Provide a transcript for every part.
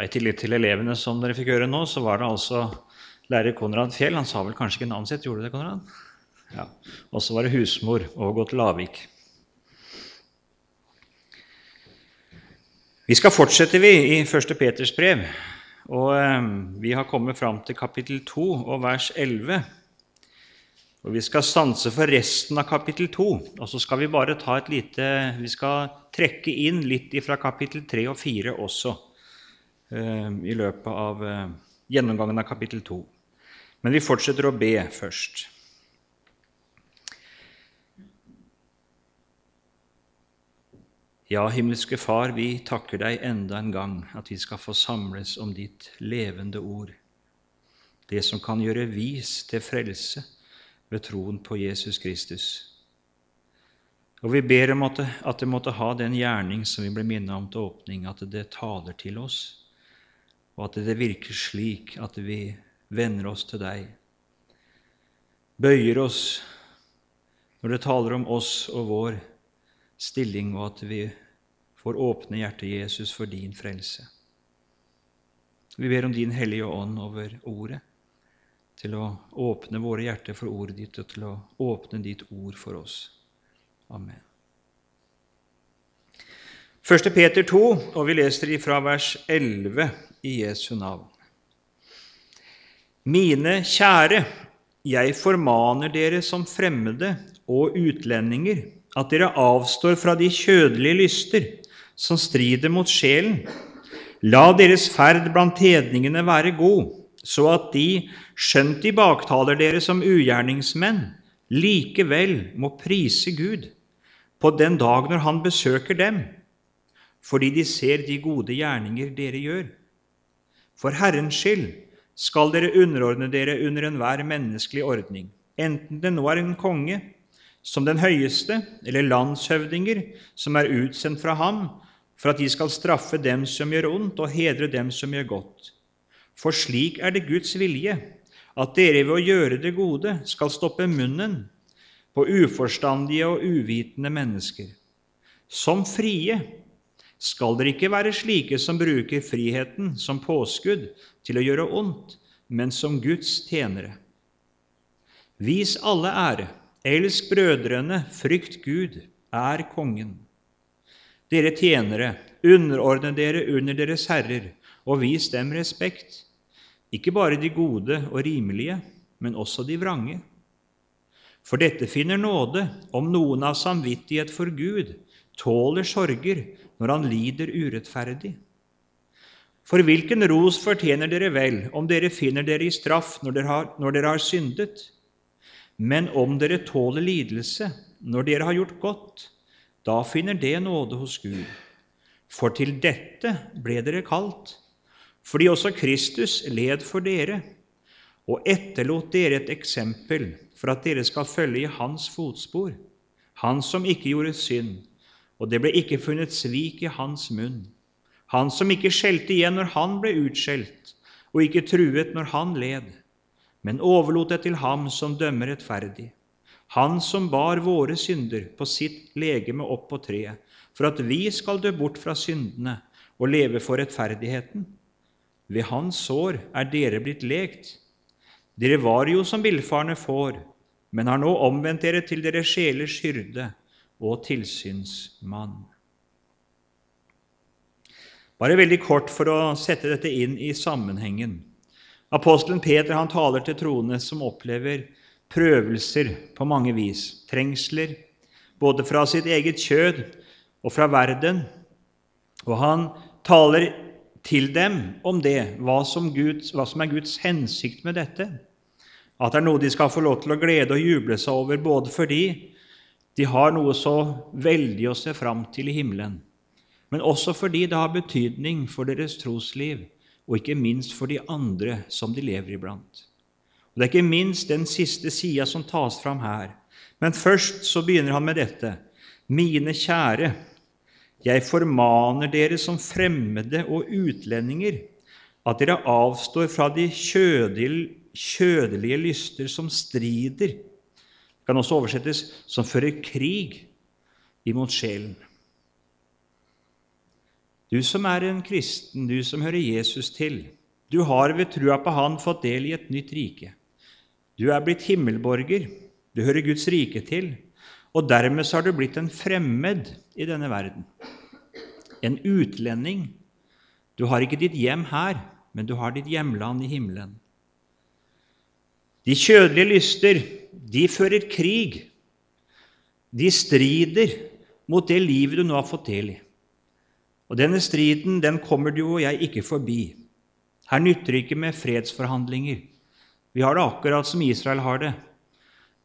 I tillegg til elevene som dere fikk høre nå, så var det altså lærer Konrad Fjell. Han sa vel kanskje ikke navnet sitt? Gjorde det, Konrad? Ja. Og så var det husmor Ågot Lavik. Vi skal fortsette vi i 1. Peters brev, og eh, vi har kommet fram til kapittel 2 og vers 11. Og Vi skal stanse for resten av kapittel 2, og så skal vi bare ta et lite Vi skal trekke inn litt fra kapittel 3 og 4 også i løpet av eh, gjennomgangen av kapittel 2. Men vi fortsetter å be først. Ja, himmelske Far, vi takker deg enda en gang at vi skal få samles om ditt levende ord, det som kan gjøre vis til frelse ved troen på Jesus Kristus. Og vi ber om at det, at det måtte ha den gjerning som vi ble minnet om til åpning, at det taler til oss, og at det virker slik at vi venner oss til deg, bøyer oss når det taler om oss og vår stilling, og at vi får åpne hjertet Jesus for din frelse. Vi ber om Din Hellige Ånd over ordet til å åpne våre hjerter for ordet ditt og til å åpne ditt ord for oss. Amen. 1. Peter 2, og vi leser fra vers 11 i Jesu navn. Mine kjære, jeg formaner dere som fremmede og utlendinger at dere avstår fra de kjødelige lyster som strider mot sjelen. La deres ferd blant hedningene være god så at de, skjønt de baktaler dere som ugjerningsmenn, likevel må prise Gud på den dag når Han besøker dem, fordi de ser de gode gjerninger dere gjør. For Herrens skyld skal dere underordne dere under enhver menneskelig ordning, enten det nå er en konge, som den høyeste, eller landshøvdinger som er utsendt fra ham, for at de skal straffe dem som gjør ondt, og hedre dem som gjør godt. For slik er det Guds vilje, at dere ved å gjøre det gode skal stoppe munnen på uforstandige og uvitende mennesker. Som frie skal dere ikke være slike som bruker friheten som påskudd til å gjøre ondt, men som Guds tjenere. Vis alle ære, elsk brødrene, frykt Gud, er kongen. Dere tjenere, underordne dere under deres herrer, og vis dem respekt ikke bare de gode og rimelige, men også de vrange. For dette finner nåde om noen av samvittighet for Gud tåler sorger når han lider urettferdig. For hvilken ros fortjener dere vel om dere finner dere i straff når dere har, når dere har syndet? Men om dere tåler lidelse når dere har gjort godt, da finner det nåde hos Gud. For til dette ble dere kalt, fordi også Kristus led for dere og etterlot dere et eksempel for at dere skal følge i hans fotspor, han som ikke gjorde synd, og det ble ikke funnet svik i hans munn, han som ikke skjelte igjen når han ble utskjelt, og ikke truet når han led, men overlot det til ham som dømmer rettferdig, han som bar våre synder på sitt legeme opp på treet, for at vi skal dø bort fra syndene og leve for rettferdigheten. Ved hans sår er dere blitt lekt. Dere var jo som villfarne får, men har nå omvendt dere til deres sjelers hyrde og tilsynsmann. Bare veldig kort for å sette dette inn i sammenhengen. Apostelen Peter han taler til troende som opplever prøvelser på mange vis, trengsler, både fra sitt eget kjød og fra verden. Og han taler til dem om det, hva som, Guds, hva som, er Guds hensikt med dette. At det er noe de skal få lov til å glede og juble seg over, både fordi de har noe så veldig å se fram til i himmelen, men også fordi det har betydning for deres trosliv, og ikke minst for de andre som de lever iblant. Og Det er ikke minst den siste sida som tas fram her. Men først så begynner han med dette. Mine kjære, jeg formaner dere som fremmede og utlendinger at dere avstår fra de kjødelige lyster som strider. Kan også oversettes som fører krig imot sjelen. Du som er en kristen, du som hører Jesus til, du har ved trua på Han fått del i et nytt rike. Du er blitt himmelborger, du hører Guds rike til, og dermed så har du blitt en fremmed i denne verden. En utlending. Du har ikke ditt hjem her, men du har ditt hjemland i himmelen. De kjødelige lyster, de fører krig. De strider mot det livet du nå har fått del i. Og denne striden den kommer du og jeg ikke forbi. Her nytter det ikke med fredsforhandlinger. Vi har det akkurat som Israel har det.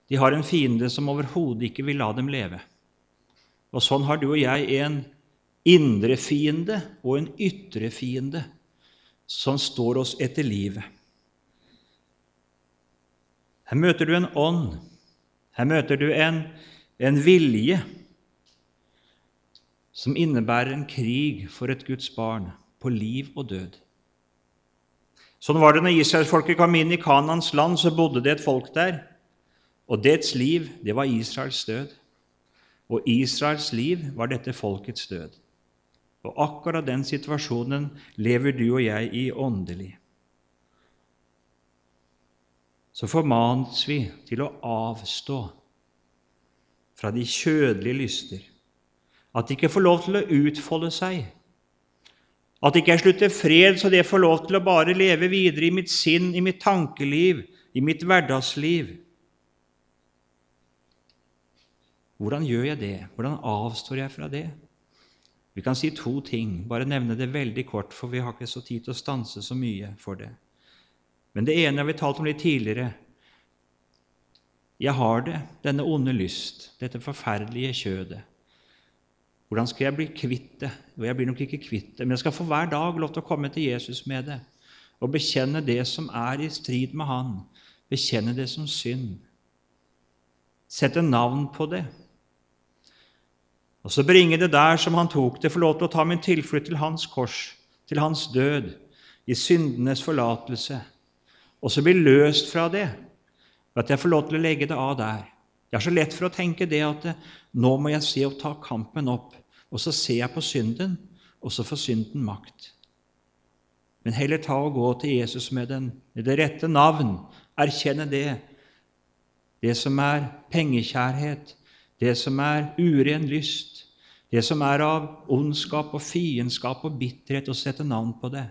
De har en fiende som overhodet ikke vil la dem leve. Og sånn har du og jeg en indre fiende og en ytre fiende som står oss etter livet. Her møter du en ånd, her møter du en, en vilje som innebærer en krig for et Guds barn på liv og død. Sånn var det når israelsfolket kom inn i Kanans land, så bodde det et folk der. Og dets liv, det var Israels død. Og Israels liv var dette folkets død. Og akkurat den situasjonen lever du og jeg i åndelig. Så formanes vi til å avstå fra de kjødelige lyster, at de ikke får lov til å utfolde seg, at ikke jeg slutter fred så det får lov til å bare leve videre i mitt sinn, i mitt tankeliv, i mitt hverdagsliv. Hvordan gjør jeg det? Hvordan avstår jeg fra det? Vi kan si to ting, bare nevne det veldig kort, for vi har ikke så tid til å stanse så mye for det. Men det ene har vi talt om litt tidligere. Jeg har det, denne onde lyst, dette forferdelige kjødet. Hvordan skal jeg bli kvitt det? Og jeg blir nok ikke kvitt det, men jeg skal for hver dag lov til å komme til Jesus med det og bekjenne det som er i strid med Han, bekjenne det som synd. Sette navn på det og så bringe det der som han tok det, få lov til å ta min tilflukt til hans kors, til hans død, i syndenes forlatelse, og så bli løst fra det, at jeg får lov til å legge det av der. Jeg har så lett for å tenke det at nå må jeg se og ta kampen opp, og så ser jeg på synden, og så får synden makt. Men heller ta og gå til Jesus med den, med det rette navn, erkjenne det, det som er pengekjærhet, det som er uren lyst, det som er av ondskap og fiendskap og bitterhet, og sette navn på det.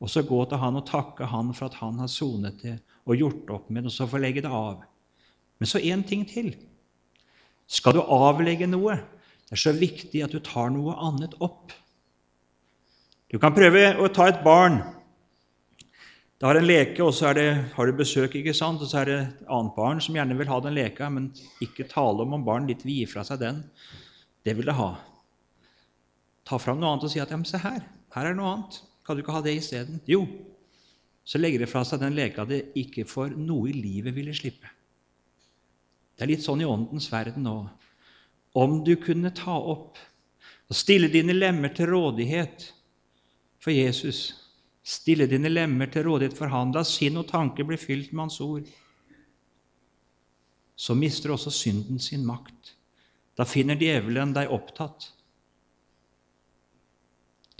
Og så gå til han og takke han for at han har sonet det og gjort opp med det, og så få legge det av. Men så én ting til. Skal du avlegge noe, det er så viktig at du tar noe annet opp. Du kan prøve å ta et barn. Det har en leke, og så det, har du besøk, ikke sant? og så er det et annet barn som gjerne vil ha den leka, men ikke tale om om barn litt vil gi fra seg den. Det vil det ha. Ta fram noe annet og si at ja, men se her, her er noe annet. Kan du ikke ha det isteden? Jo. Så legger det fra seg den leka det ikke for noe i livet ville slippe. Det er litt sånn i åndens verden nå. Om du kunne ta opp og stille dine lemmer til rådighet for Jesus, stille dine lemmer til rådighet for Han, la sinn og tanke bli fylt med Hans ord, så mister også synden sin makt. Da finner djevelen deg opptatt.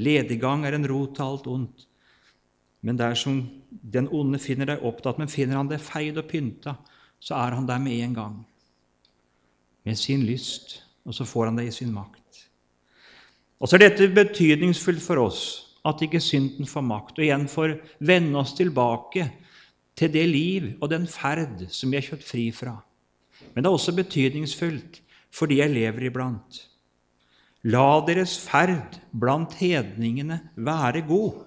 Lediggang er en rot til alt ondt. Men dersom den onde finner deg opptatt, men finner han deg feid og pynta, så er han der med en gang, med sin lyst, og så får han deg i sin makt. Og så er dette betydningsfullt for oss, at ikke synden får makt, og igjen får vende oss tilbake til det liv og den ferd som vi er kjøpt fri fra. Men det er også betydningsfullt for de jeg lever iblant. La deres ferd blant hedningene være god,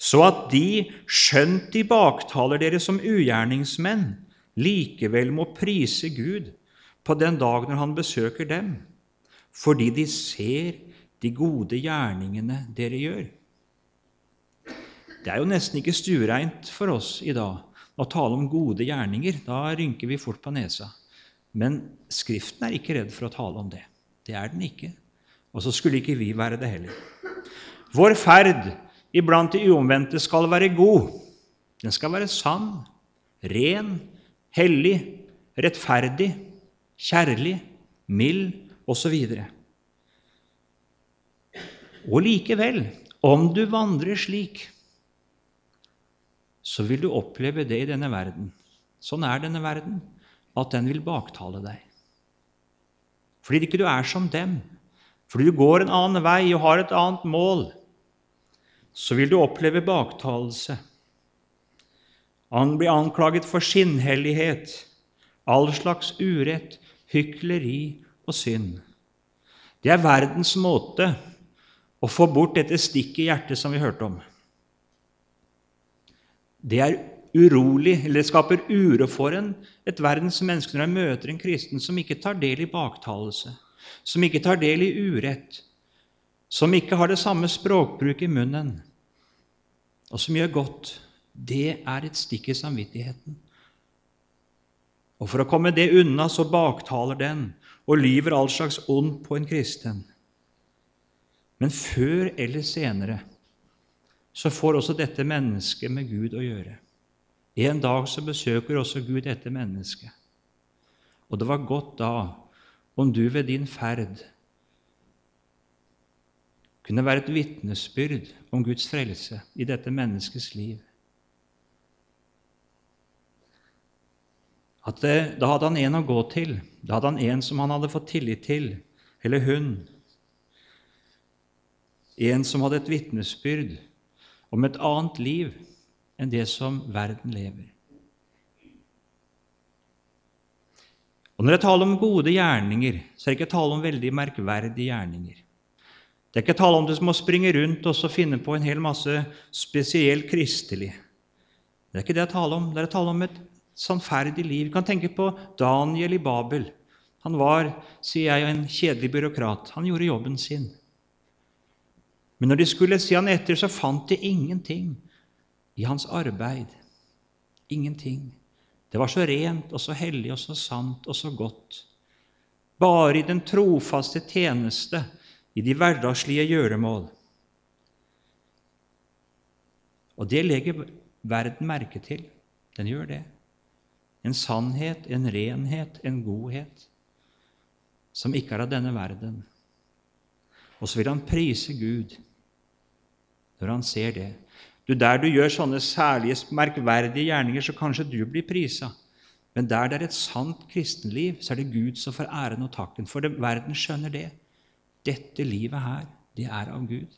så at de, skjønt de baktaler dere som ugjerningsmenn, likevel må prise Gud på den dag når Han besøker dem, fordi de ser de gode gjerningene dere gjør. Det er jo nesten ikke stuereint for oss i dag å tale om gode gjerninger. Da rynker vi fort på nesa. Men Skriften er ikke redd for å tale om det. Det er den ikke. Og så skulle ikke vi være det heller. Vår ferd iblant de uomvendte skal være god. Den skal være sann, ren, hellig, rettferdig, kjærlig, mild osv. Og likevel, om du vandrer slik, så vil du oppleve det i denne verden. Sånn er denne verden, at den vil baktale deg. Fordi ikke du er som dem, fordi du går en annen vei og har et annet mål, så vil du oppleve baktalelse. Han blir anklaget for skinnhellighet, all slags urett, hykleri og synd. Det er verdens måte å få bort dette stikket i hjertet som vi hørte om. Det er urolig, eller det skaper uro for en, et verdens menneske når de møter en kristen som ikke tar del i baktalelse, som ikke tar del i urett, som ikke har det samme språkbruk i munnen, og som gjør godt. Det er et stikk i samvittigheten. Og for å komme det unna, så baktaler den og lyver all slags ond på en kristen. Men før eller senere så får også dette mennesket med Gud å gjøre. En dag så besøker også Gud dette mennesket. Og det var godt da om du ved din ferd kunne være et vitnesbyrd om Guds frelse i dette menneskets liv. Det, Da hadde han en å gå til. Da hadde han en som han hadde fått tillit til, eller hun. En som hadde et vitnesbyrd om et annet liv enn det som verden lever. Og Når jeg taler om gode gjerninger, så er det ikke tale om veldig merkverdige gjerninger. Det er ikke tale om du må springe rundt og finne på en hel masse spesielt kristelig. Det er ikke det jeg taler om. Det er tale om et sannferdig liv. Vi kan tenke på Daniel i Babel. Han var, sier jeg, en kjedelig byråkrat. Han gjorde jobben sin. Men når de skulle se han etter, så fant de ingenting i hans arbeid. Ingenting. Det var så rent og så hellig og så sant og så godt. Bare i den trofaste tjeneste, i de hverdagslige gjøremål. Og det legger verden merke til. Den gjør det. En sannhet, en renhet, en godhet som ikke er av denne verden. Og så vil han prise Gud når han ser det. Du, Der du gjør sånne særlige, merkverdige gjerninger, så kanskje du blir prisa. Men der det er et sant kristenliv, så er det Gud som får æren og takken. For det, verden skjønner det. Dette livet her, det er av Gud.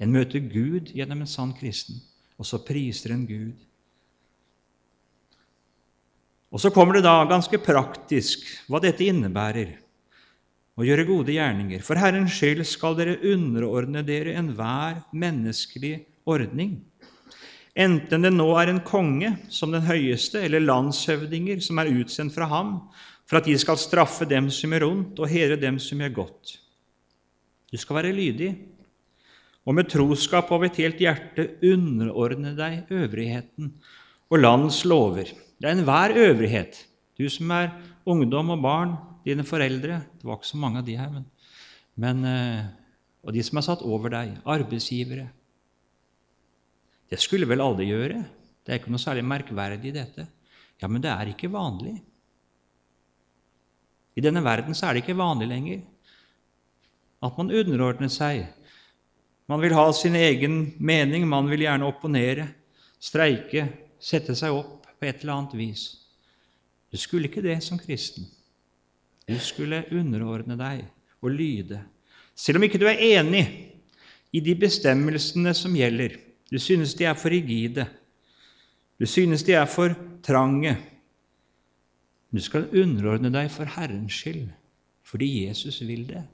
En møter Gud gjennom en sann kristen, og så priser en Gud. Og Så kommer det da ganske praktisk hva dette innebærer og gjøre gode gjerninger. For Herrens skyld skal dere underordne dere enhver menneskelig ordning. Enten det nå er en konge som den høyeste, eller landshøvdinger som er utsendt fra ham, for at de skal straffe dem som gjør ondt, og hedre dem som gjør godt. Du skal være lydig, og med troskap over et helt hjerte underordne deg øvrigheten og landets lover. Det er enhver øvrighet. Du som er ungdom og barn, dine foreldre Det var ikke så mange av de her, men, men eh, Og de som er satt over deg, arbeidsgivere. Det skulle vel alle gjøre? Det er ikke noe særlig merkverdig i dette. Ja, men det er ikke vanlig. I denne verden så er det ikke vanlig lenger at man underordner seg. Man vil ha sin egen mening, man vil gjerne opponere, streike, sette seg opp på et eller annet vis. Du skulle ikke det som kristen. Du skulle underordne deg og lyde. Selv om ikke du er enig i de bestemmelsene som gjelder. Du synes de er for rigide. Du synes de er for trange. Du skal underordne deg for Herrens skyld, fordi Jesus vil det.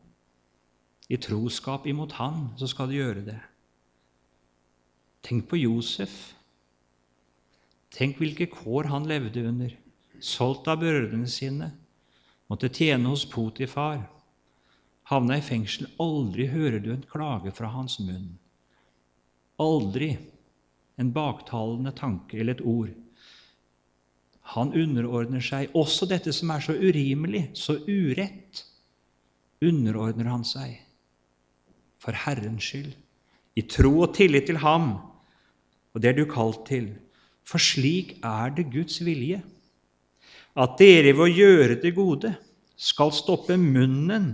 I troskap imot Han så skal du gjøre det. Tenk på Josef. Tenk hvilke kår han levde under, solgt av brødrene sine måtte tjene hos Potifar, havna i fengsel. Aldri hører du en klage fra hans munn. Aldri en baktalende tanke eller et ord. Han underordner seg også dette som er så urimelig, så urett. Underordner han seg for Herrens skyld, i tro og tillit til Ham. Og det er du kalt til, for slik er det Guds vilje at dere ved å gjøre det gode skal stoppe munnen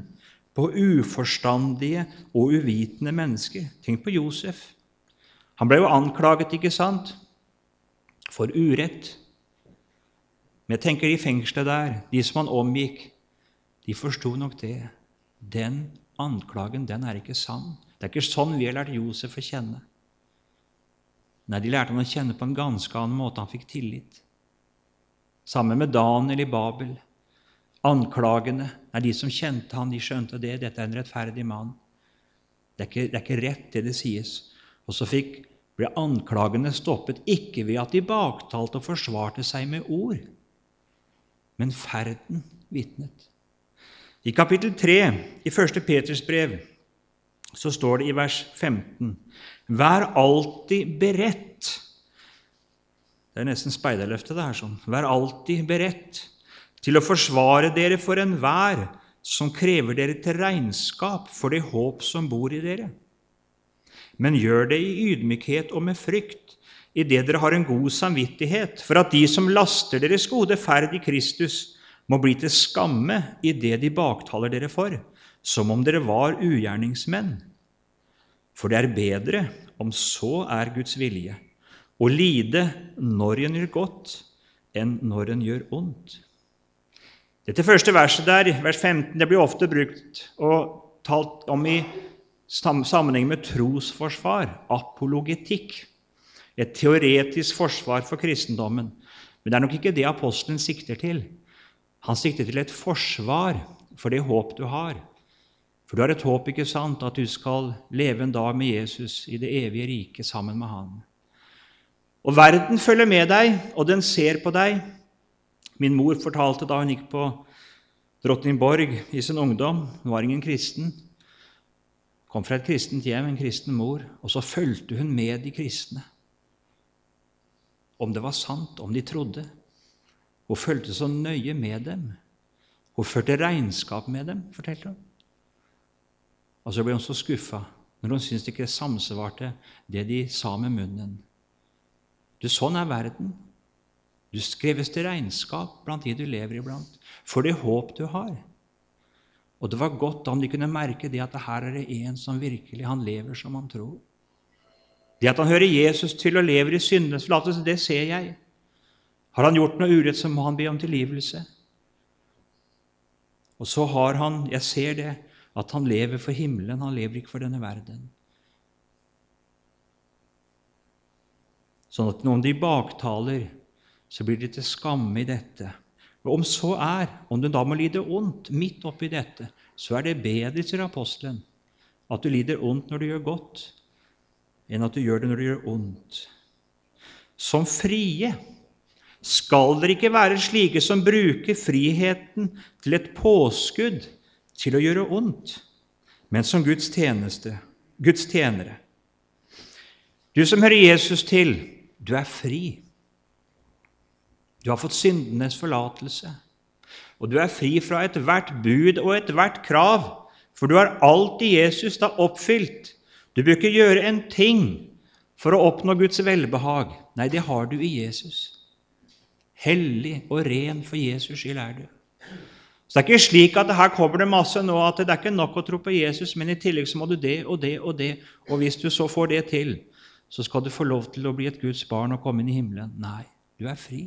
på uforstandige og uvitende mennesker. Tenk på Josef. Han ble jo anklaget, ikke sant, for urett. Men jeg tenker de fengslene der, de som han omgikk, de forsto nok det. Den anklagen, den er ikke sann. Det er ikke sånn vi har lært Josef å kjenne. Nei, de lærte han å kjenne på en ganske annen måte. Han fikk tillit. Sammen med Daniel i Babel. Anklagene er de som kjente han, de skjønte det. Dette er en rettferdig mann. Det er ikke, det er ikke rett, det det sies. Og så fikk, ble anklagene stoppet ikke ved at de baktalte og forsvarte seg med ord, men ferden vitnet. I kapittel 3 i 1. Peters brev så står det i vers 15.: Vær alltid beredt. Det er nesten speiderløftet, det her. sånn. Vær alltid beredt til å forsvare dere for enhver som krever dere til regnskap for det håp som bor i dere. Men gjør det i ydmykhet og med frykt, idet dere har en god samvittighet, for at de som laster deres gode ferd i Kristus, må bli til skamme i det de baktaler dere for, som om dere var ugjerningsmenn. For det er bedre, om så er Guds vilje, å lide når en gjør godt, enn når en gjør ondt. Dette første verset der, vers 15, det blir ofte brukt og talt om i sammenheng med trosforsvar, apologetikk, et teoretisk forsvar for kristendommen. Men det er nok ikke det apostelen sikter til. Han sikter til et forsvar for det håp du har. For du har et håp, ikke sant, at du skal leve en dag med Jesus i det evige riket sammen med Han. Og verden følger med deg, og den ser på deg. Min mor fortalte da hun gikk på Drottningborg i sin ungdom Hun var ingen kristen. Kom fra et kristent hjem, en kristen mor, og så fulgte hun med de kristne. Om det var sant, om de trodde. Hun fulgte så nøye med dem. Hun førte regnskap med dem, fortalte hun. Og så ble hun så skuffa når hun syntes det ikke samsvarte det de sa med munnen. Du, Sånn er verden. Du skreves til regnskap blant de du lever iblant, for det håp du har. Og det var godt om de kunne merke det at her er det en som virkelig han lever som han tror. Det at han hører Jesus til og lever i syndenes forlatelse, det ser jeg. Har han gjort noe urett, så må han be om tilgivelse. Og så har han, jeg ser det, at han lever for himmelen, han lever ikke for denne verden. Sånn at når de baktaler, så blir de til skamme i dette. Og om så er, om du da må lide ondt midt oppi dette, så er det bedre, sier apostelen, at du lider ondt når du gjør godt, enn at du gjør det når du gjør ondt. Som frie skal dere ikke være slike som bruker friheten til et påskudd til å gjøre ondt, men som Guds, tjeneste, Guds tjenere. Du som hører Jesus til, du er fri. Du har fått syndenes forlatelse, og du er fri fra ethvert bud og ethvert krav, for du har alt i Jesus da oppfylt. Du bør ikke gjøre en ting for å oppnå Guds velbehag. Nei, det har du i Jesus. Hellig og ren for Jesus skyld er du. Så det er ikke slik at her kommer det masse nå at det er ikke nok å tro på Jesus, men i tillegg så må du det og det og det, og hvis du så får det til, så skal du få lov til å bli et Guds barn og komme inn i himmelen. Nei, du er fri.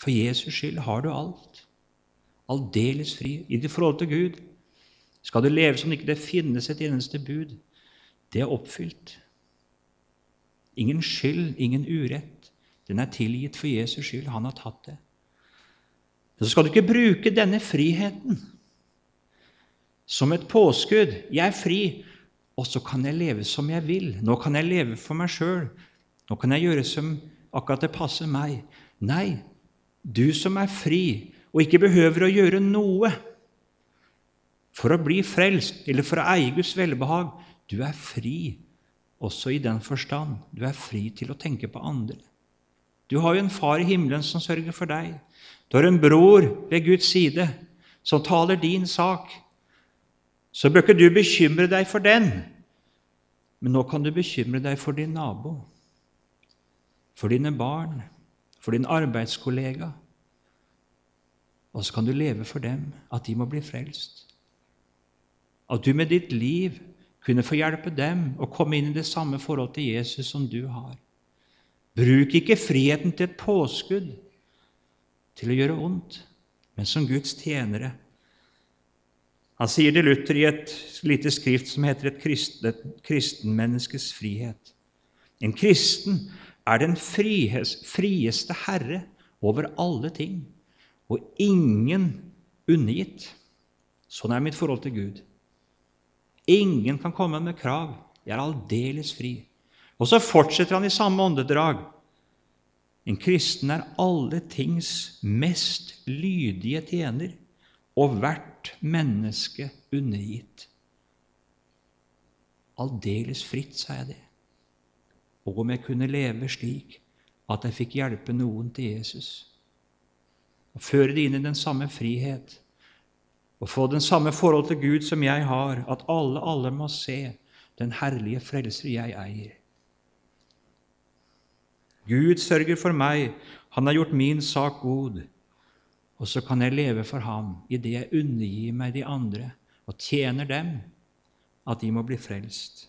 For Jesus skyld har du alt. Aldeles fri. I ditt forhold til Gud skal du leve som ikke det finnes et eneste bud. Det er oppfylt. Ingen skyld, ingen urett. Den er tilgitt for Jesus skyld. Han har tatt det. Så skal du ikke bruke denne friheten som et påskudd. Jeg er fri, og så kan jeg leve som jeg vil. Nå kan jeg leve for meg sjøl. Nå kan jeg gjøre som akkurat det passer meg. Nei, du som er fri og ikke behøver å gjøre noe for å bli frelst eller for å eie Guds velbehag, du er fri også i den forstand. Du er fri til å tenke på andre. Du har jo en far i himmelen som sørger for deg. Du har en bror ved Guds side som taler din sak. Så bør ikke du bekymre deg for den, men nå kan du bekymre deg for din nabo, for dine barn, for din arbeidskollega. Og så kan du leve for dem, at de må bli frelst. At du med ditt liv kunne få hjelpe dem å komme inn i det samme forhold til Jesus som du har. Bruk ikke friheten til et påskudd til å gjøre ondt, men som Guds tjenere. Han sier det Luther i et lite skrift som heter Et kristenmenneskes frihet. En kristen er den frieste herre over alle ting, og ingen undergitt. Sånn er mitt forhold til Gud. Ingen kan komme med krav. Jeg er aldeles fri. Og så fortsetter han i samme åndedrag. En kristen er alle tings mest lydige tjener og hvert menneske undergitt. Aldeles fritt, sa jeg det. Og om jeg kunne leve slik at jeg fikk hjelpe noen til Jesus. Og føre det inn i den samme frihet og få den samme forhold til Gud som jeg har, at alle, alle må se den herlige frelser jeg eier. Gud sørger for meg, han har gjort min sak god. Og så kan jeg leve for ham idet jeg undergir meg de andre og tjener dem, at de må bli frelst.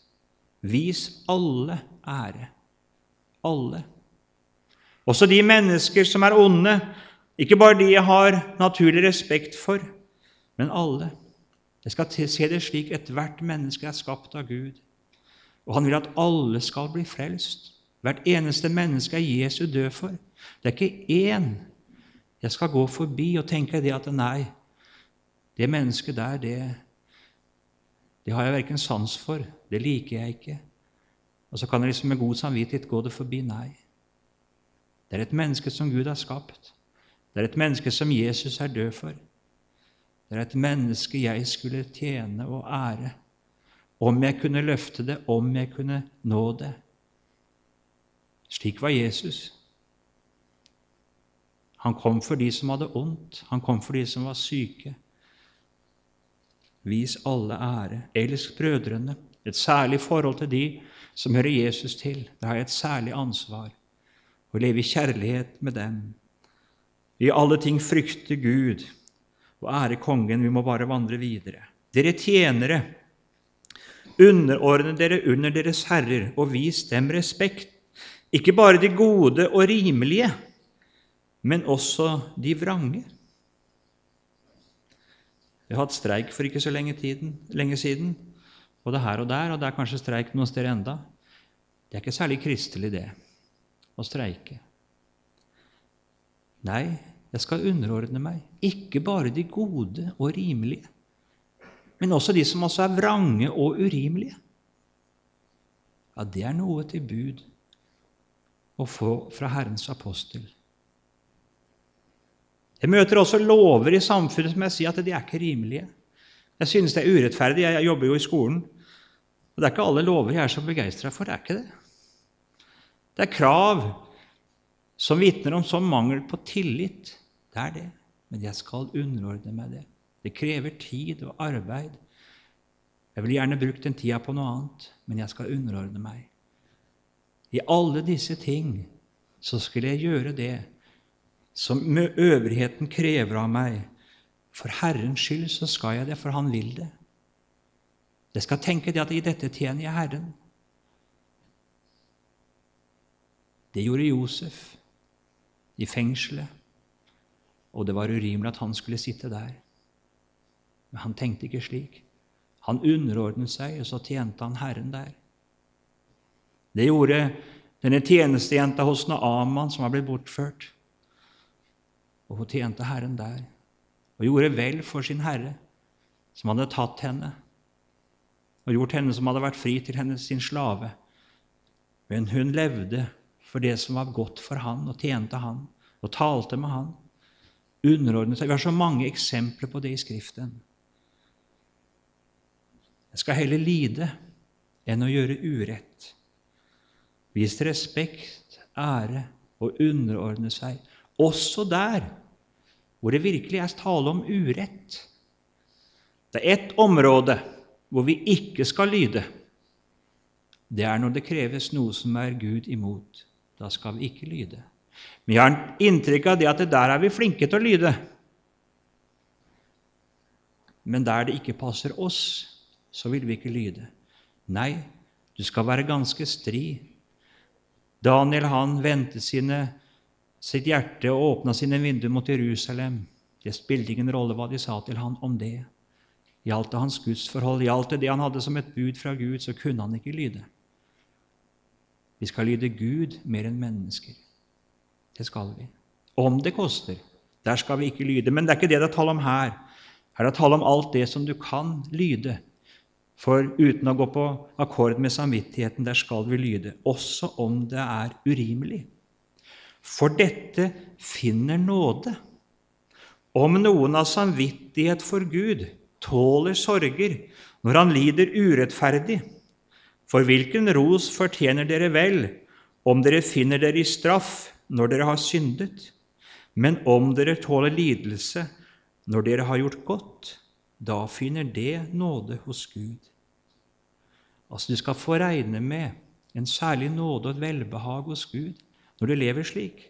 Vis alle ære. Alle. Også de mennesker som er onde, ikke bare de jeg har naturlig respekt for, men alle. Jeg skal se det slik ethvert menneske er skapt av Gud. Og han vil at alle skal bli frelst. Hvert eneste menneske er Jesu død for. Det er ikke én jeg skal gå forbi og tenke det at nei, det mennesket der, det, det har jeg verken sans for, det liker jeg ikke. Og så kan jeg liksom med god samvittighet gå det forbi. Nei. Det er et menneske som Gud har skapt. Det er et menneske som Jesus er død for. Det er et menneske jeg skulle tjene og ære. Om jeg kunne løfte det, om jeg kunne nå det. Slik var Jesus. Han kom for de som hadde ondt. Han kom for de som var syke. Vis alle ære. Elsk brødrene. Et særlig forhold til de som hører Jesus til. Det har jeg et særlig ansvar. Å leve i kjærlighet med dem. I alle ting frykte Gud og ære Kongen. Vi må bare vandre videre. Dere tjenere, underordne dere under deres herrer og vis dem respekt. Ikke bare de gode og rimelige, men også de vrange. Vi har hatt streik for ikke så lenge, tiden, lenge siden, både her og der, og det er kanskje streik noen steder enda. Det er ikke særlig kristelig, det, å streike. Nei, jeg skal underordne meg, ikke bare de gode og rimelige, men også de som også er vrange og urimelige. Ja, det er noe til bud å få fra Herrens apostel. Jeg møter også lover i samfunnet som jeg sier at de er ikke rimelige. Jeg synes det er urettferdig. Jeg jobber jo i skolen. Og Det er ikke alle lover jeg er så begeistra for. Det er ikke det. Det er krav som vitner om sånn mangel på tillit det er det. Men jeg skal underordne meg det. Det krever tid og arbeid. Jeg ville gjerne brukt den tida på noe annet, men jeg skal underordne meg. I alle disse ting så skulle jeg gjøre det som øvrigheten krever av meg. For Herrens skyld så skal jeg det, for Han vil det. Jeg skal tenke det at i dette tjener jeg Herren. Det gjorde Josef i fengselet og det var urimelig at han skulle sitte der. Men han tenkte ikke slik. Han underordnet seg, og så tjente han Herren der. Det gjorde denne tjenestejenta hos Naaman, som var blitt bortført. Og hun tjente Herren der, og gjorde vel for sin herre, som hadde tatt henne og gjort henne som hadde vært fri, til hennes sin slave. Men hun levde for det som var godt for han, og tjente han, og talte med han Underordnet seg. Vi har så mange eksempler på det i Skriften. Jeg skal heller lide enn å gjøre urett. Vis respekt, ære og underordne seg, også der hvor det virkelig er tale om urett. Det er ett område hvor vi ikke skal lyde. Det er når det kreves noe som er Gud imot. Da skal vi ikke lyde. Men jeg har inntrykk av det at det der er vi flinke til å lyde. Men der det ikke passer oss, så vil vi ikke lyde. Nei, du skal være ganske stri. Daniel han vendte sine, sitt hjerte og åpna sine vinduer mot Jerusalem. Det spilte ingen rolle hva de sa til han om det. Gjaldt det hans gudsforhold, gjaldt det det han hadde som et bud fra Gud, så kunne han ikke lyde. Vi skal lyde Gud mer enn mennesker. Det skal vi. Om det koster. Der skal vi ikke lyde. Men det er ikke det det er tale om her. Her er det tale om alt det som du kan lyde. For uten å gå på akkord med samvittigheten, der skal vi lyde, også om det er urimelig. For dette finner nåde. Om noen av samvittighet for Gud tåler sorger når han lider urettferdig, for hvilken ros fortjener dere vel om dere finner dere i straff når dere har syndet? Men om dere tåler lidelse når dere har gjort godt, da finner det nåde hos Gud. Altså, Du skal få regne med en særlig nåde og et velbehag hos Gud når du lever slik.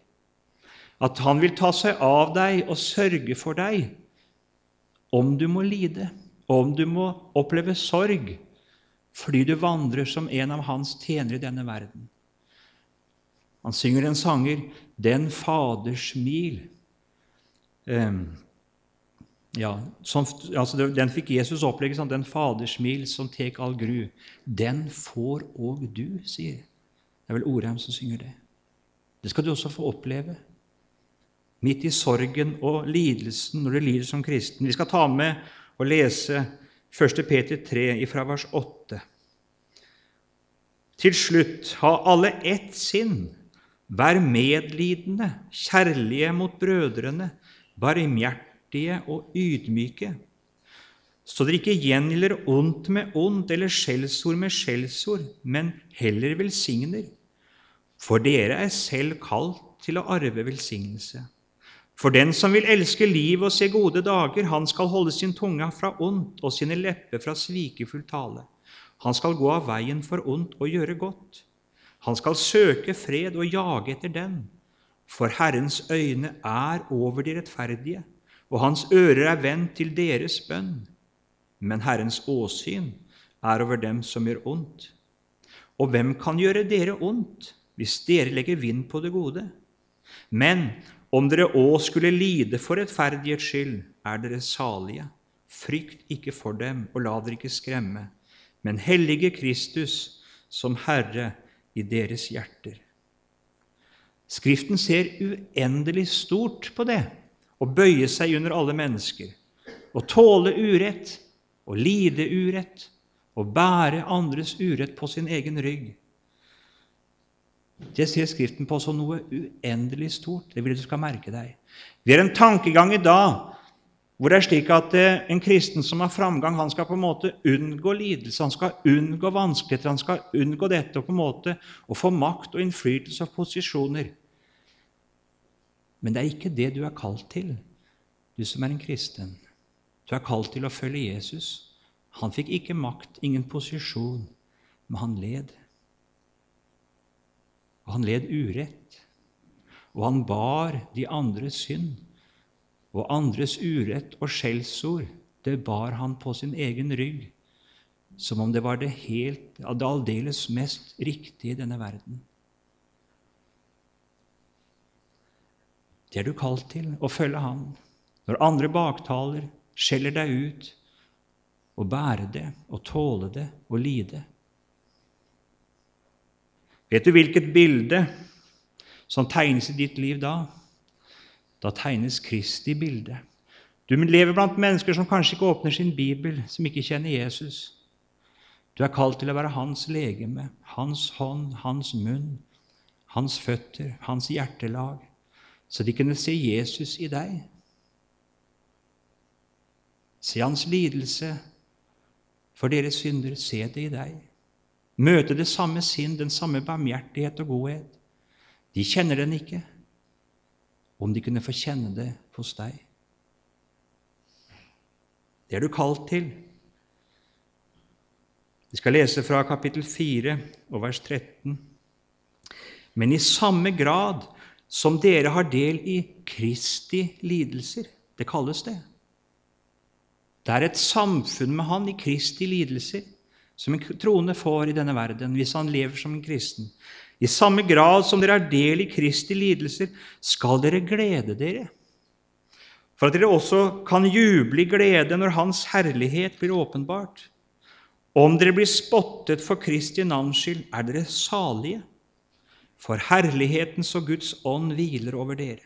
At Han vil ta seg av deg og sørge for deg om du må lide, om du må oppleve sorg fordi du vandrer som en av Hans tjenere i denne verden. Han synger en sanger 'Den Faders smil'. Um, ja, som, altså Den fikk Jesus opplegge sånn, 'Den Faders smil som tek all gru'. Den får òg du, sier Det er vel Orheim som synger det. Det skal du også få oppleve. Midt i sorgen og lidelsen når du lider som kristen. Vi skal ta med og lese 1. Peter 3 fra vers 8. Til slutt, ha alle ett sinn Vær medlidende, kjærlige mot brødrene, barmhjertige og ydmyke, så dere ikke gjengjelder ondt med ondt eller skjellsord med skjellsord, men heller velsigner. For dere er selv kalt til å arve velsignelse. For den som vil elske livet og se gode dager, han skal holde sin tunge fra ondt og sine lepper fra svikefull tale. Han skal gå av veien for ondt og gjøre godt. Han skal søke fred og jage etter den, for Herrens øyne er over de rettferdige, og hans ører er vendt til deres bønn. Men Herrens åsyn er over dem som gjør ondt. Og hvem kan gjøre dere ondt hvis dere legger vind på det gode? Men om dere òg skulle lide for rettferdighets skyld, er dere salige. Frykt ikke for dem, og la dere ikke skremme. Men hellige Kristus som Herre i deres hjerter. Skriften ser uendelig stort på det å bøye seg under alle mennesker, å tåle urett, å lide urett, å bære andres urett på sin egen rygg. Det ser Skriften på som noe uendelig stort. Det vil du skal merke deg. Vi har en tankegang i dag hvor det er slik at eh, en kristen som har framgang, han skal på en måte unngå lidelse, han skal unngå vanskeligheter, han skal unngå dette og på en måte å få makt og innflytelse og posisjoner. Men det er ikke det du er kalt til, du som er en kristen. Du er kalt til å følge Jesus. Han fikk ikke makt, ingen posisjon, men han led. Og han led urett. Og han bar de andres synd og andres urett og skjellsord, det bar han på sin egen rygg, som om det var det, helt, det aldeles mest riktige i denne verden. Det er du kalt til, å følge Han. Når andre baktaler, skjeller deg ut, og bære det, og tåle det, og lide. Vet du hvilket bilde som tegnes i ditt liv da? Da tegnes Kristi bilde. Du lever blant mennesker som kanskje ikke åpner sin bibel, som ikke kjenner Jesus. Du er kalt til å være hans legeme, hans hånd, hans munn, hans føtter, hans hjertelag, så de kunne se Jesus i deg. Se hans lidelse for deres synder. Se det i deg. Møte det samme sinn, den samme barmhjertighet og godhet. De kjenner den ikke om de kunne få kjenne det hos deg. Det er du kalt til. Vi skal lese fra kapittel 4 og vers 13. Men i samme grad som dere har del i Kristi lidelser Det kalles det. Det er et samfunn med Han i Kristi lidelser, som en troende får i denne verden hvis han lever som en kristen. I samme grad som dere er del i Kristi lidelser, skal dere glede dere, for at dere også kan juble i glede når Hans herlighet blir åpenbart. Om dere blir spottet for Kristi navns skyld, er dere salige, for herlighetens og Guds ånd hviler over dere.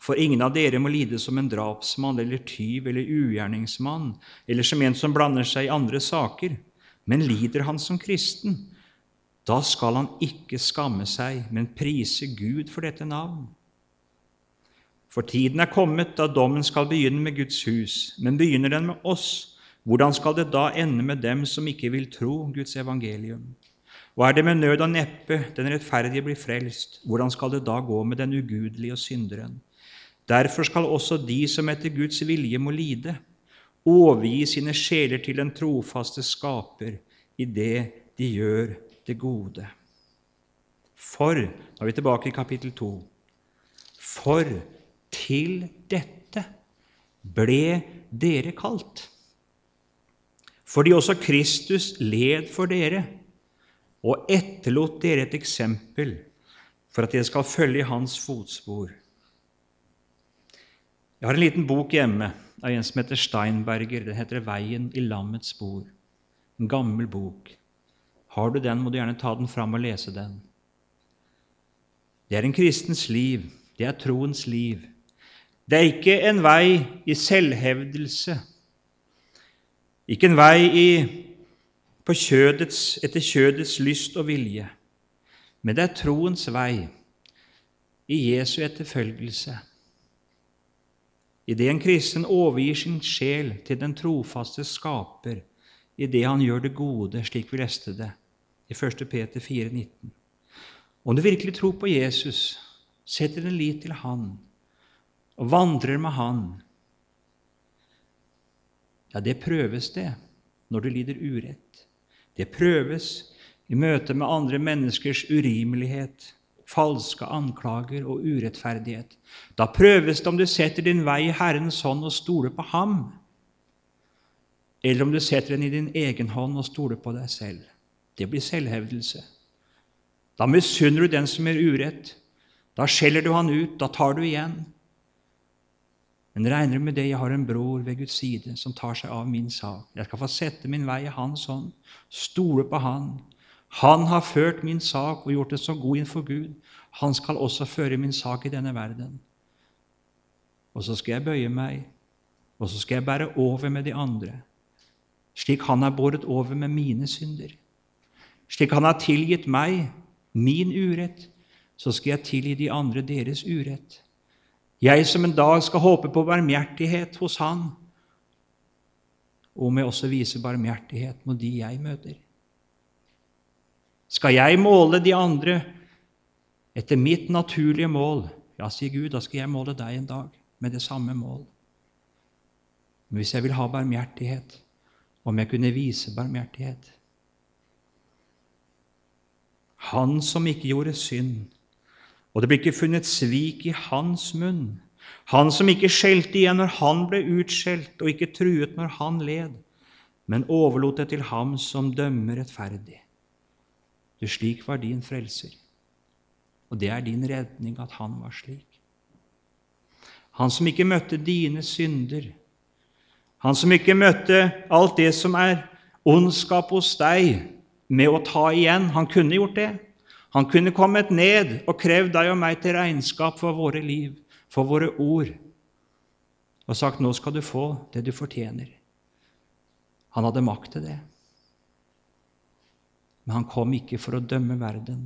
For ingen av dere må lide som en drapsmann eller tyv eller ugjerningsmann, eller som en som blander seg i andre saker, men lider han som kristen. Da skal han ikke skamme seg, men prise Gud for dette navn. For tiden er kommet da dommen skal begynne med Guds hus, men begynner den med oss, hvordan skal det da ende med dem som ikke vil tro Guds evangelium? Og er det med nød og neppe den rettferdige blir frelst, hvordan skal det da gå med den ugudelige og synderen? Derfor skal også de som etter Guds vilje må lide, overgi sine sjeler til den trofaste Skaper i det de gjør det gode. For Nå er vi tilbake i kapittel 2. For til dette ble dere kalt. Fordi også Kristus led for dere og etterlot dere et eksempel for at dere skal følge i hans fotspor. Jeg har en liten bok hjemme av en som heter Steinberger. Den heter 'Veien i lammets spor'. En gammel bok. Har du den, må du gjerne ta den fram og lese den. Det er en kristens liv. Det er troens liv. Det er ikke en vei i selvhevdelse, ikke en vei i, kjødets, etter kjødets lyst og vilje, men det er troens vei i Jesu etterfølgelse Idet en kristen overgir sin sjel til den trofaste Skaper, idet han gjør det gode, slik vi leste det i 1. Peter 4,19. Om du virkelig tror på Jesus, setter din lit til Han og vandrer med Han, ja, det prøves det når du lider urett. Det prøves i møte med andre menneskers urimelighet, falske anklager og urettferdighet. Da prøves det om du setter din vei i Herrens hånd og stoler på Ham, eller om du setter den i din egen hånd og stoler på deg selv. Det blir selvhevdelse. Da misunner du den som gjør urett. Da skjeller du han ut. Da tar du igjen. Men regner med det, jeg har en bror ved Guds side som tar seg av min sak. Jeg skal få sette min vei i hans hånd, stole på han, han har ført min sak og gjort det så god innenfor Gud. Han skal også føre min sak i denne verden. Og så skal jeg bøye meg, og så skal jeg bære over med de andre, slik han har båret over med mine synder. Slik han har tilgitt meg min urett, så skal jeg tilgi de andre deres urett. Jeg som en dag skal håpe på barmhjertighet hos Han, og jeg også viser barmhjertighet mot de jeg møter. Skal jeg måle de andre etter mitt naturlige mål? Ja, sier Gud, da skal jeg måle deg en dag med det samme mål. Men hvis jeg vil ha barmhjertighet, om jeg kunne vise barmhjertighet Han som ikke gjorde synd, og det ble ikke funnet svik i hans munn. Han som ikke skjelte igjen når han ble utskjelt, og ikke truet når han led, men overlot det til ham som dømmer rettferdig. Du, slik var din frelser. Og det er din redning at han var slik. Han som ikke møtte dine synder, han som ikke møtte alt det som er ondskap hos deg, med å ta igjen. Han kunne gjort det. Han kunne kommet ned og krevd deg og meg til regnskap for våre liv, for våre ord, og sagt 'nå skal du få det du fortjener'. Han hadde makt til det. Men han kom ikke for å dømme verden.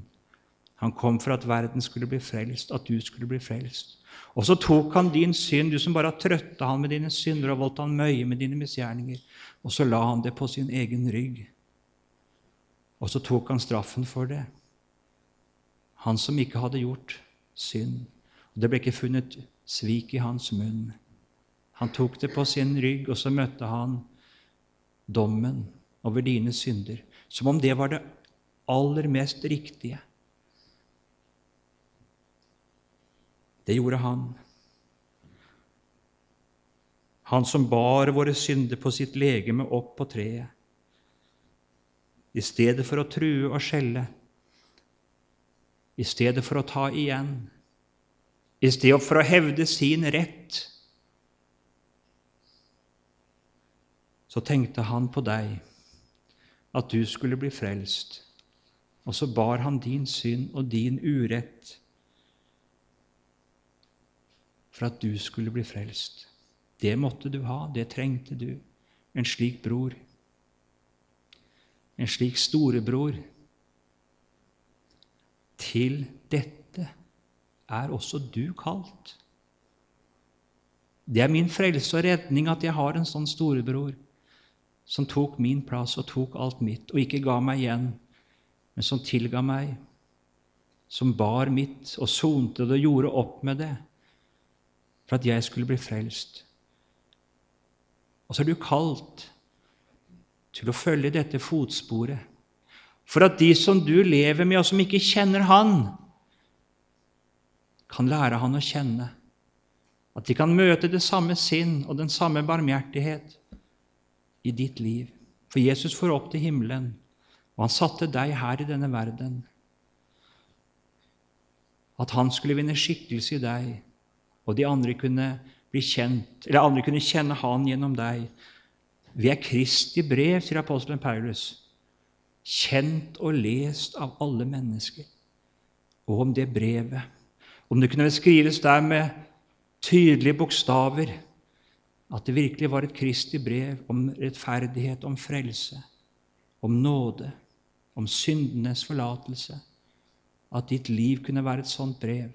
Han kom for at verden skulle bli frelst, at du skulle bli frelst. Og så tok han din synd, du som bare har trøtta han med dine synder og voldt han møye med dine misgjerninger, og så la han det på sin egen rygg. Og så tok han straffen for det. Han som ikke hadde gjort synd. Og Det ble ikke funnet svik i hans munn. Han tok det på sin rygg, og så møtte han dommen over dine synder. Som om det var det aller mest riktige. Det gjorde han. Han som bar våre synder på sitt legeme opp på treet. I stedet for å true og skjelle, i stedet for å ta igjen, i stedet for å hevde sin rett, så tenkte han på deg, at du skulle bli frelst. Og så bar han din synd og din urett for at du skulle bli frelst. Det måtte du ha, det trengte du. En slik bror. En slik storebror. Til dette er også du kalt. Det er min frelse og redning at jeg har en sånn storebror som tok min plass og tok alt mitt, og ikke ga meg igjen, men som tilga meg, som bar mitt og sonte det og gjorde opp med det for at jeg skulle bli frelst. Og så er du kalt til å følge dette fotsporet, for at de som du lever med, og som ikke kjenner Han, kan lære Han å kjenne. At de kan møte det samme sinn og den samme barmhjertighet i ditt liv. For Jesus får opp til himmelen, og han satte deg her i denne verden. At han skulle vinne skikkelse i deg, og de andre kunne kjent, andre kunne kjenne Han gjennom deg. Vi er Kristi brev, sier apostelen Paulus, kjent og lest av alle mennesker. Og om det brevet, om det kunne skrives der med tydelige bokstaver, at det virkelig var et Kristi brev om rettferdighet, om frelse, om nåde, om syndenes forlatelse, at ditt liv kunne være et sånt brev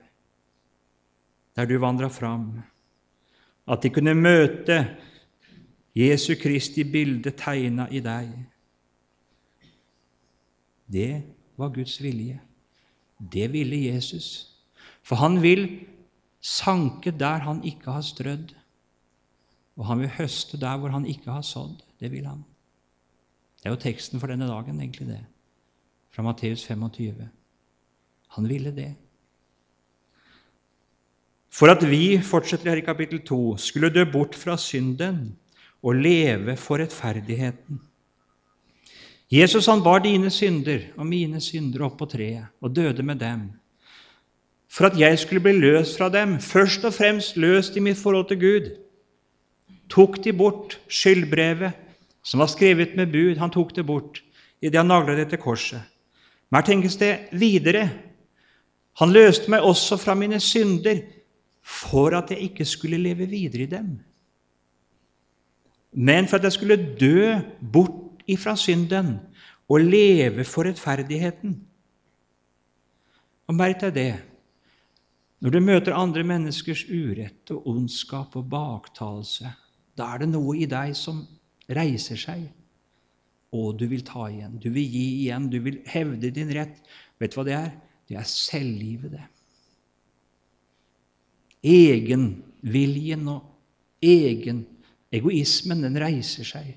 der du vandra fram, at de kunne møte Jesu Kristi bilde tegna i deg. Det var Guds vilje. Det ville Jesus. For han vil sanke der han ikke har strødd, og han vil høste der hvor han ikke har sådd. Det vil han. Det er jo teksten for denne dagen, egentlig, det, fra Matteus 25. Han ville det. For at vi, fortsetter her i kapittel 2, skulle dø bort fra synden og leve for rettferdigheten. Jesus han bar dine synder og mine synder opp på treet og døde med dem. For at jeg skulle bli løst fra dem, først og fremst løst i mitt forhold til Gud. Tok de bort skyldbrevet som var skrevet med bud. Han tok det bort idet han nagla det til korset. Men her tenkes det videre. Han løste meg også fra mine synder for at jeg ikke skulle leve videre i dem, men for at jeg skulle dø bort ifra synden og leve for rettferdigheten. Og Merk deg det når du møter andre menneskers urett og ondskap og baktalelse. Da er det noe i deg som reiser seg, og du vil ta igjen. Du vil gi igjen, du vil hevde din rett. Vet du hva det er? Det er selvlivet, det egenviljen og egen egoismen, den reiser seg.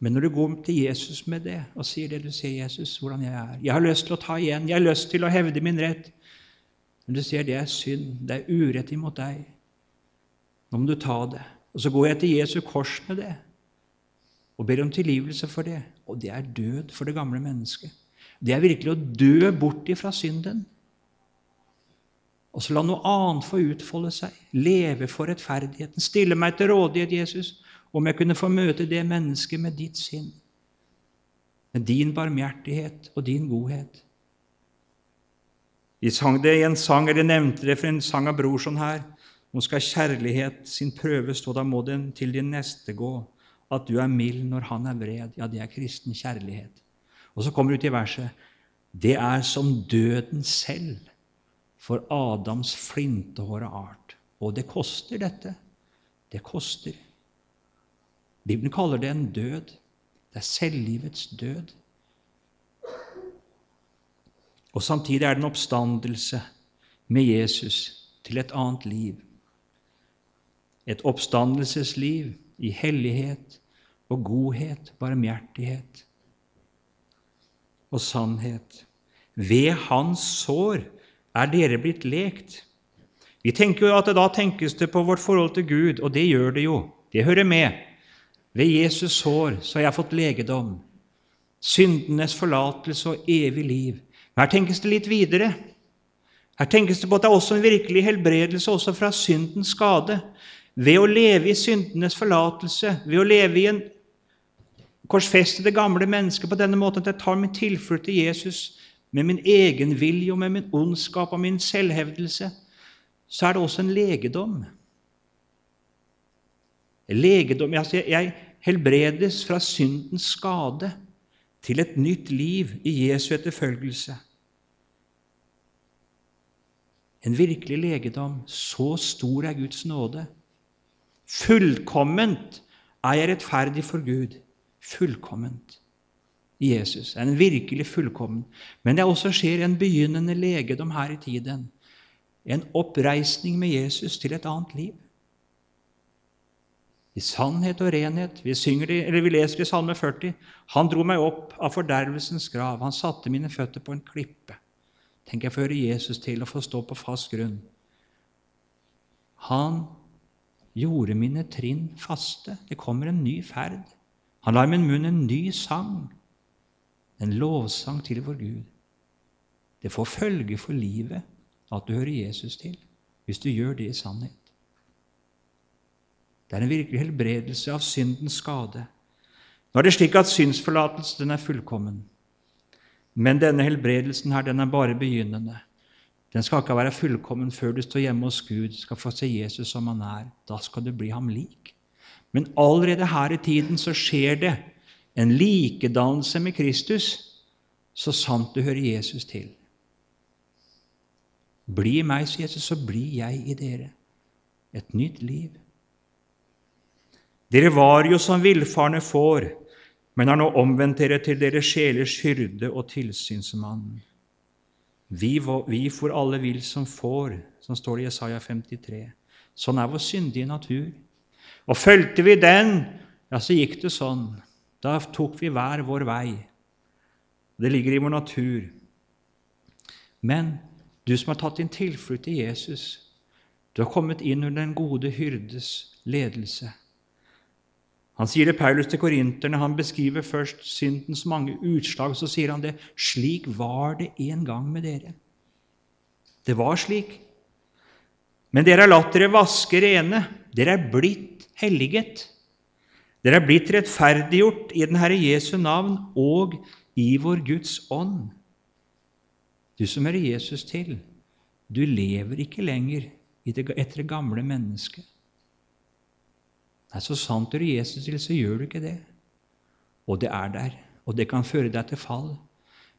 Men når du går til Jesus med det og sier det du sier, 'Jesus, hvordan jeg er' 'Jeg har lyst til å ta igjen. Jeg har lyst til å hevde min rett.' Men du sier det er synd, det er urett imot deg. Nå må du ta det. Og så går jeg til Jesu kors med det og ber om tilgivelse for det. Og det er død for det gamle mennesket. Det er virkelig å dø bort ifra synden. Og så la noe annet få utfolde seg. Leve for rettferdigheten. Stille meg til rådighet, Jesus, om jeg kunne få møte det mennesket med ditt sinn. Med din barmhjertighet og din godhet. Vi sang det i en sang, eller nevnte det for en sang av Brorson her. Nå skal kjærlighet sin prøve stå, da må den til din neste gå. At du er mild når han er vred. Ja, det er kristen kjærlighet. Og så kommer du til verset. Det er som døden selv for Adams flintehåra art. Og det koster, dette. Det koster. Bibelen kaller det en død. Det er selvlivets død. Og samtidig er det en oppstandelse med Jesus til et annet liv. Et oppstandelsesliv i hellighet og godhet, barmhjertighet og sannhet. Ved hans sår er dere blitt lekt. Vi tenker jo at det Da tenkes det på vårt forhold til Gud, og det gjør det jo. Det hører med. Ved Jesus sår så har jeg fått legedom, syndenes forlatelse og evig liv. Men her tenkes det litt videre. Her tenkes det på at det er også en virkelig helbredelse også fra syndens skade. Ved å leve i syndenes forlatelse, ved å leve i en korsfeste det gamle mennesket på denne måten at jeg tar min tilflukt til Jesus med min egen vilje og med min ondskap og min selvhevdelse, så er det også en legedom. Legedom altså Jeg helbredes fra syndens skade til et nytt liv i Jesu etterfølgelse. En virkelig legedom. Så stor er Guds nåde. Fullkomment er jeg rettferdig for Gud. Fullkomment Jesus. Er en virkelig fullkommen. Men det også skjer en begynnende legedom her i tiden. En oppreisning med Jesus til et annet liv. I sannhet og renhet. Vi, det, vi leser i Salme 40. Han dro meg opp av fordervelsens grav. Han satte mine føtter på en klippe. Tenk jeg får høre Jesus til å få stå på fast grunn. Han gjorde mine trinn faste. Det kommer en ny ferd. Han lar min munn en ny sang, en lovsang til vår Gud. Det får følge for livet at du hører Jesus til, hvis du gjør det i sannhet. Det er en virkelig helbredelse av syndens skade. Nå er det slik at synsforlatelsen er fullkommen. Men denne helbredelsen her, den er bare begynnende. Den skal ikke være fullkommen før du står hjemme hos Gud, skal få se Jesus som han er. Da skal du bli ham lik. Men allerede her i tiden så skjer det en likedannelse med Kristus, så sant du hører Jesus til. Bli i meg, sier Jesus, så blir jeg i dere. Et nytt liv. Dere var jo som villfarne får, men har nå omvendt dere til deres sjelers hyrde og tilsynsmann. Vi, vi for alle vil som får, som står det i Jesaja 53. Sånn er vår syndige natur. Og fulgte vi den, ja, så gikk det sånn. Da tok vi hver vår vei. Det ligger i vår natur. Men du som har tatt din tilflukt til Jesus, du har kommet inn under den gode hyrdes ledelse. Han sier det Paulus til korinterne. Han beskriver først syndens mange utslag. Så sier han det slik var det en gang med dere. Det var slik. Men dere har latt dere vaske rene. Dere er blitt helliget. Dere er blitt rettferdiggjort i den Herre Jesu navn og i vår Guds ånd. Du som hører Jesus til, du lever ikke lenger etter det gamle mennesket. Nei, Så sant du Jesus til, så gjør du ikke det. Og det er der, og det kan føre deg til fall.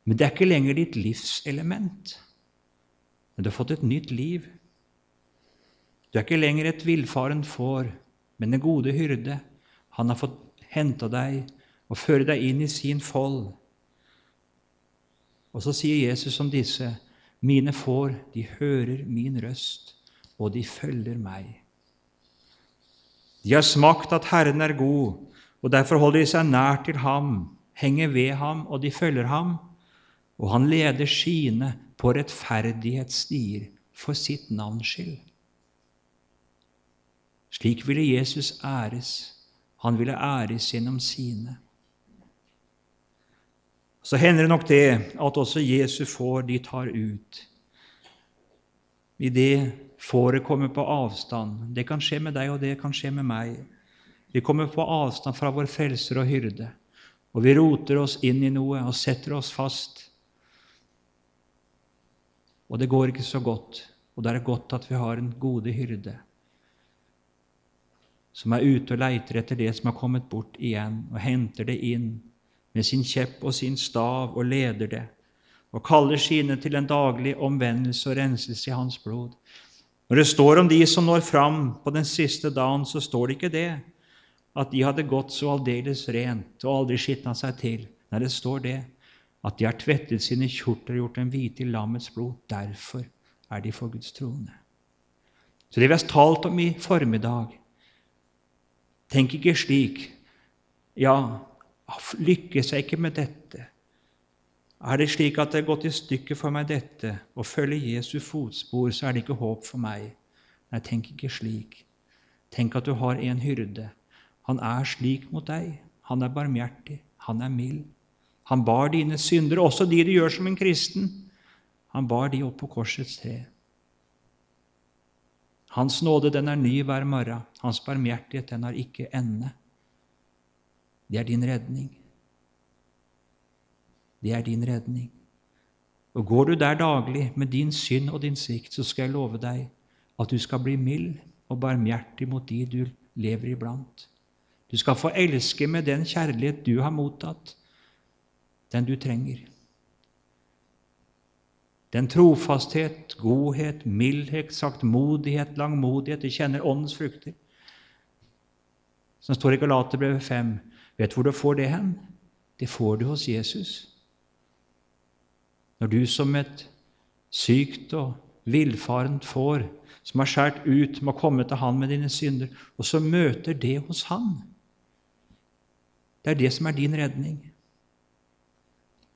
Men det er ikke lenger ditt livselement. Men du har fått et nytt liv. Du er ikke lenger et villfaren får, men den gode hyrde. Han har fått henta deg og føre deg inn i sin fold. Og så sier Jesus om disse, mine får, de hører min røst, og de følger meg. De har smakt at Herren er god, og derfor holder de seg nær til ham, henger ved ham, og de følger ham. Og han leder sine på rettferdighetsstier for sitt navns skyld. Slik ville Jesus æres. Han ville æres gjennom sine. Så hender det nok det at også Jesus får de tar ut. I det Fåret kommer på avstand. Det kan skje med deg, og det kan skje med meg. Vi kommer på avstand fra vår frelser og hyrde, og vi roter oss inn i noe og setter oss fast. Og det går ikke så godt, og det er godt at vi har en gode hyrde som er ute og leiter etter det som har kommet bort igjen, og henter det inn med sin kjepp og sin stav og leder det, og kaller sine til en daglig omvendelse og renselse i hans blod. Når det står om de som når fram på den siste dagen, så står det ikke det at de hadde gått så aldeles rent og aldri skitna seg til. Nei, det står det at de har tvettet sine kjorter og gjort dem hvite i lammets blod. Derfor er de for Guds troende. Så det vi har talt om i formiddag Tenk ikke slik Ja, lykkes jeg ikke med dette? Er det slik at det er gått i stykker for meg dette, å følge Jesu fotspor, så er det ikke håp for meg. Nei, tenk ikke slik. Tenk at du har en hyrde. Han er slik mot deg. Han er barmhjertig. Han er mild. Han bar dine synder, også de du gjør som en kristen. Han bar de opp på korsets tre. Hans nåde, den er ny hver morgen. Hans barmhjertighet, den har ikke ende. Det er din redning. Det er din redning. Og Går du der daglig med din synd og din svikt, så skal jeg love deg at du skal bli mild og barmhjertig mot de du lever iblant. Du skal få elske med den kjærlighet du har mottatt, den du trenger. Den trofasthet, godhet, mildhet, saktmodighet, langmodighet Du kjenner åndens frukter. Som står i Galaterbrevet 5. Vet du hvor du får det hen? Det får du hos Jesus. Når du som et sykt og villfarent får, som har skåret ut, må komme til Han med dine synder, og så møter det hos Han Det er det som er din redning.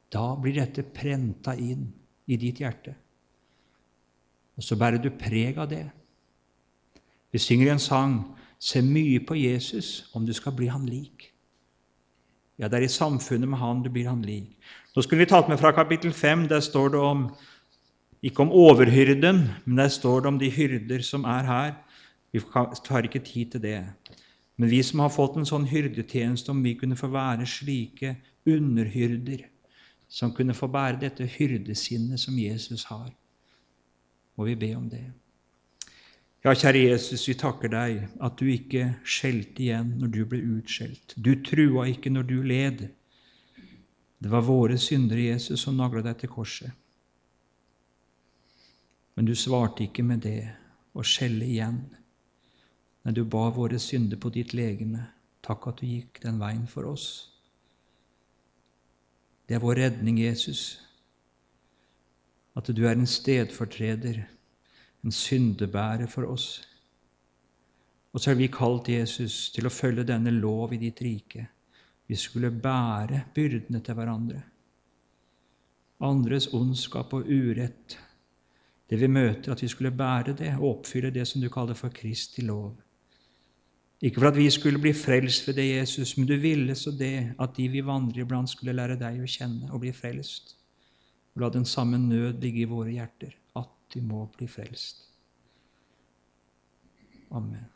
Da blir dette prenta inn i ditt hjerte. Og så bærer du preg av det. Vi synger en sang 'Se mye på Jesus om du skal bli han lik'. Ja, det er i samfunnet med han du blir han lik. Nå skulle vi tatt med fra kapittel 5. Der står det om ikke om overhyrden, men der står det om de hyrder som er her. Vi tar ikke tid til det. Men vi som har fått en sånn hyrdetjeneste, om vi kunne få være slike underhyrder som kunne få bære dette hyrdesinnet som Jesus har, må vi be om det. Ja, kjære Jesus, vi takker deg at du ikke skjelte igjen når du ble utskjelt. Du trua ikke når du led. Det var våre syndere, Jesus, som nagla deg til korset. Men du svarte ikke med det å skjelle igjen. Men du ba våre synder på ditt legeme. Takk at du gikk den veien for oss. Det er vår redning, Jesus, at du er en stedfortreder, en syndebærer for oss. Og så er vi kalt, Jesus, til å følge denne lov i ditt rike. Vi skulle bære byrdene til hverandre. Andres ondskap og urett, det vi møter, at vi skulle bære det og oppfylle det som du kaller for Kristi lov. Ikke for at vi skulle bli frelst ved det, Jesus, men du ville så det at de vi vandrer iblant, skulle lære deg å kjenne og bli frelst. Og la den samme nød ligge i våre hjerter, de må bli frelst. Amen.